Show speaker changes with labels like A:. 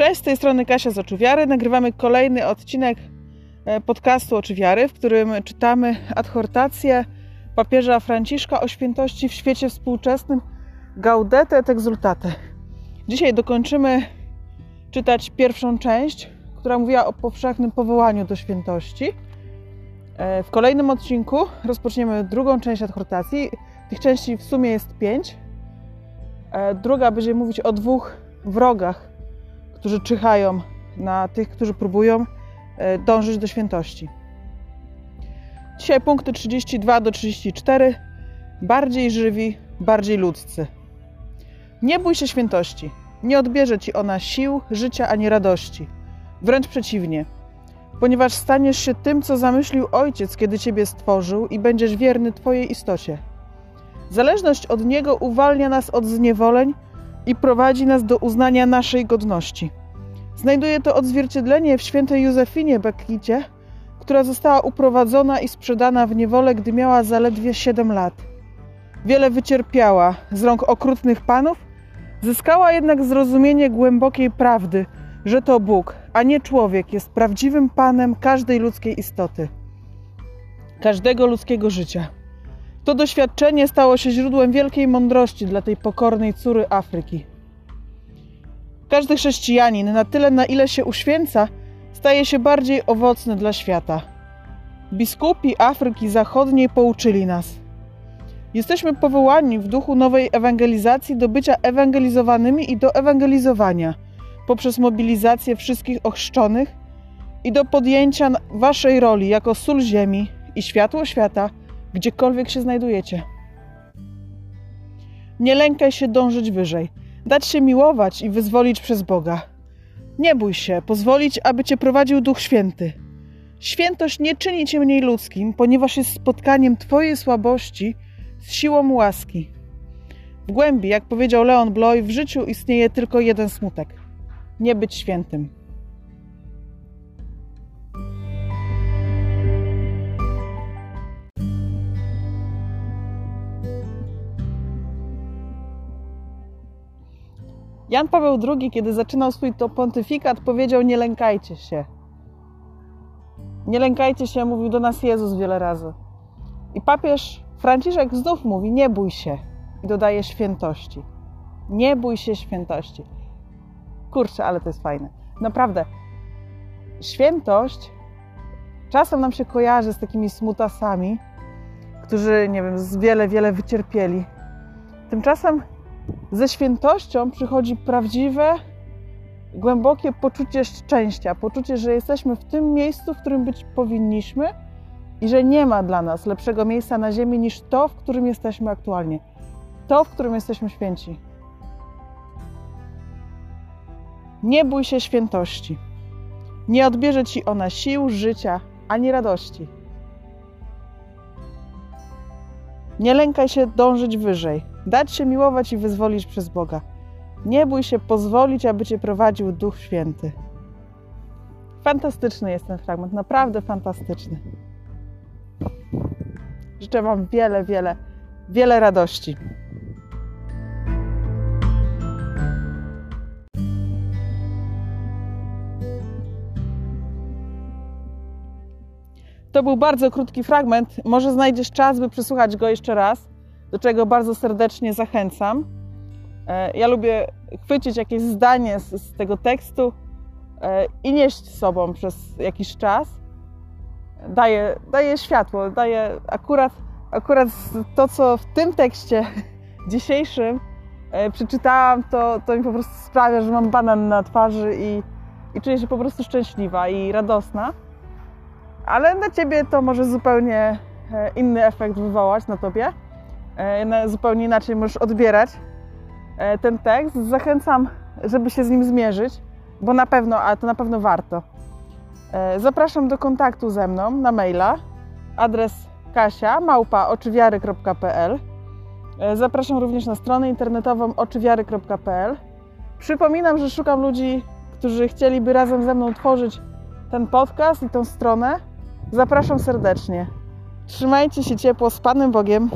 A: Cześć, z tej strony Kasia z Oczu Wiary. Nagrywamy kolejny odcinek e, podcastu Oczy Wiary, w którym czytamy adhortację papieża Franciszka o świętości w świecie współczesnym Gaudete et Exultate. Dzisiaj dokończymy czytać pierwszą część, która mówiła o powszechnym powołaniu do świętości. E, w kolejnym odcinku rozpoczniemy drugą część adhortacji. Tych części w sumie jest pięć. E, druga będzie mówić o dwóch wrogach którzy czyhają na tych, którzy próbują e, dążyć do świętości. Dzisiaj punkty 32 do 34. Bardziej żywi, bardziej ludzcy. Nie bój się świętości. Nie odbierze ci ona sił, życia ani radości. Wręcz przeciwnie, ponieważ staniesz się tym, co zamyślił Ojciec, kiedy ciebie stworzył, i będziesz wierny Twojej istocie. Zależność od Niego uwalnia nas od zniewoleń i prowadzi nas do uznania naszej godności. Znajduje to odzwierciedlenie w świętej Józefinie Bekicie, która została uprowadzona i sprzedana w niewolę, gdy miała zaledwie 7 lat. Wiele wycierpiała z rąk okrutnych panów, zyskała jednak zrozumienie głębokiej prawdy, że to Bóg, a nie człowiek jest prawdziwym panem każdej ludzkiej istoty, każdego ludzkiego życia. To doświadczenie stało się źródłem wielkiej mądrości dla tej pokornej córy Afryki. Każdy chrześcijanin, na tyle na ile się uświęca, staje się bardziej owocny dla świata. Biskupi Afryki Zachodniej pouczyli nas. Jesteśmy powołani w duchu nowej ewangelizacji do bycia ewangelizowanymi i do ewangelizowania poprzez mobilizację wszystkich ochrzczonych i do podjęcia waszej roli jako sól ziemi i światło świata gdziekolwiek się znajdujecie. Nie lękaj się dążyć wyżej, dać się miłować i wyzwolić przez Boga. Nie bój się, pozwolić, aby cię prowadził Duch Święty. Świętość nie czyni cię mniej ludzkim, ponieważ jest spotkaniem twojej słabości z siłą łaski. W głębi, jak powiedział Leon Bloy, w życiu istnieje tylko jeden smutek nie być świętym. Jan Paweł II, kiedy zaczynał swój to pontyfikat, powiedział: Nie lękajcie się. Nie lękajcie się, mówił do nas Jezus wiele razy. I papież Franciszek znów mówi: Nie bój się. I dodaje świętości. Nie bój się świętości. Kurczę, ale to jest fajne. Naprawdę. Świętość czasem nam się kojarzy z takimi smutasami, którzy, nie wiem, z wiele, wiele wycierpieli. Tymczasem ze świętością przychodzi prawdziwe, głębokie poczucie szczęścia, poczucie, że jesteśmy w tym miejscu, w którym być powinniśmy i że nie ma dla nas lepszego miejsca na ziemi niż to, w którym jesteśmy aktualnie. To, w którym jesteśmy święci. Nie bój się świętości. Nie odbierze ci ona sił, życia ani radości. Nie lękaj się dążyć wyżej, dać się miłować i wyzwolić przez Boga. Nie bój się pozwolić, aby cię prowadził Duch Święty. Fantastyczny jest ten fragment, naprawdę fantastyczny. Życzę Wam wiele, wiele, wiele radości. To był bardzo krótki fragment. Może znajdziesz czas, by przesłuchać go jeszcze raz, do czego bardzo serdecznie zachęcam. E, ja lubię chwycić jakieś zdanie z, z tego tekstu e, i nieść z sobą przez jakiś czas. Daje, daje światło, daje akurat, akurat to, co w tym tekście dzisiejszym e, przeczytałam, to, to mi po prostu sprawia, że mam banan na twarzy i, i czuję się po prostu szczęśliwa i radosna ale na ciebie to może zupełnie inny efekt wywołać na tobie. E, zupełnie inaczej możesz odbierać e, ten tekst. Zachęcam, żeby się z nim zmierzyć, bo na pewno, a to na pewno warto. Zapraszam do kontaktu ze mną na maila. Adres kasia małpa oczywiary.pl Zapraszam również na stronę internetową oczywiary.pl Przypominam, że szukam ludzi, którzy chcieliby razem ze mną tworzyć ten podcast i tą stronę. Zapraszam serdecznie. Trzymajcie się ciepło z Panem Bogiem.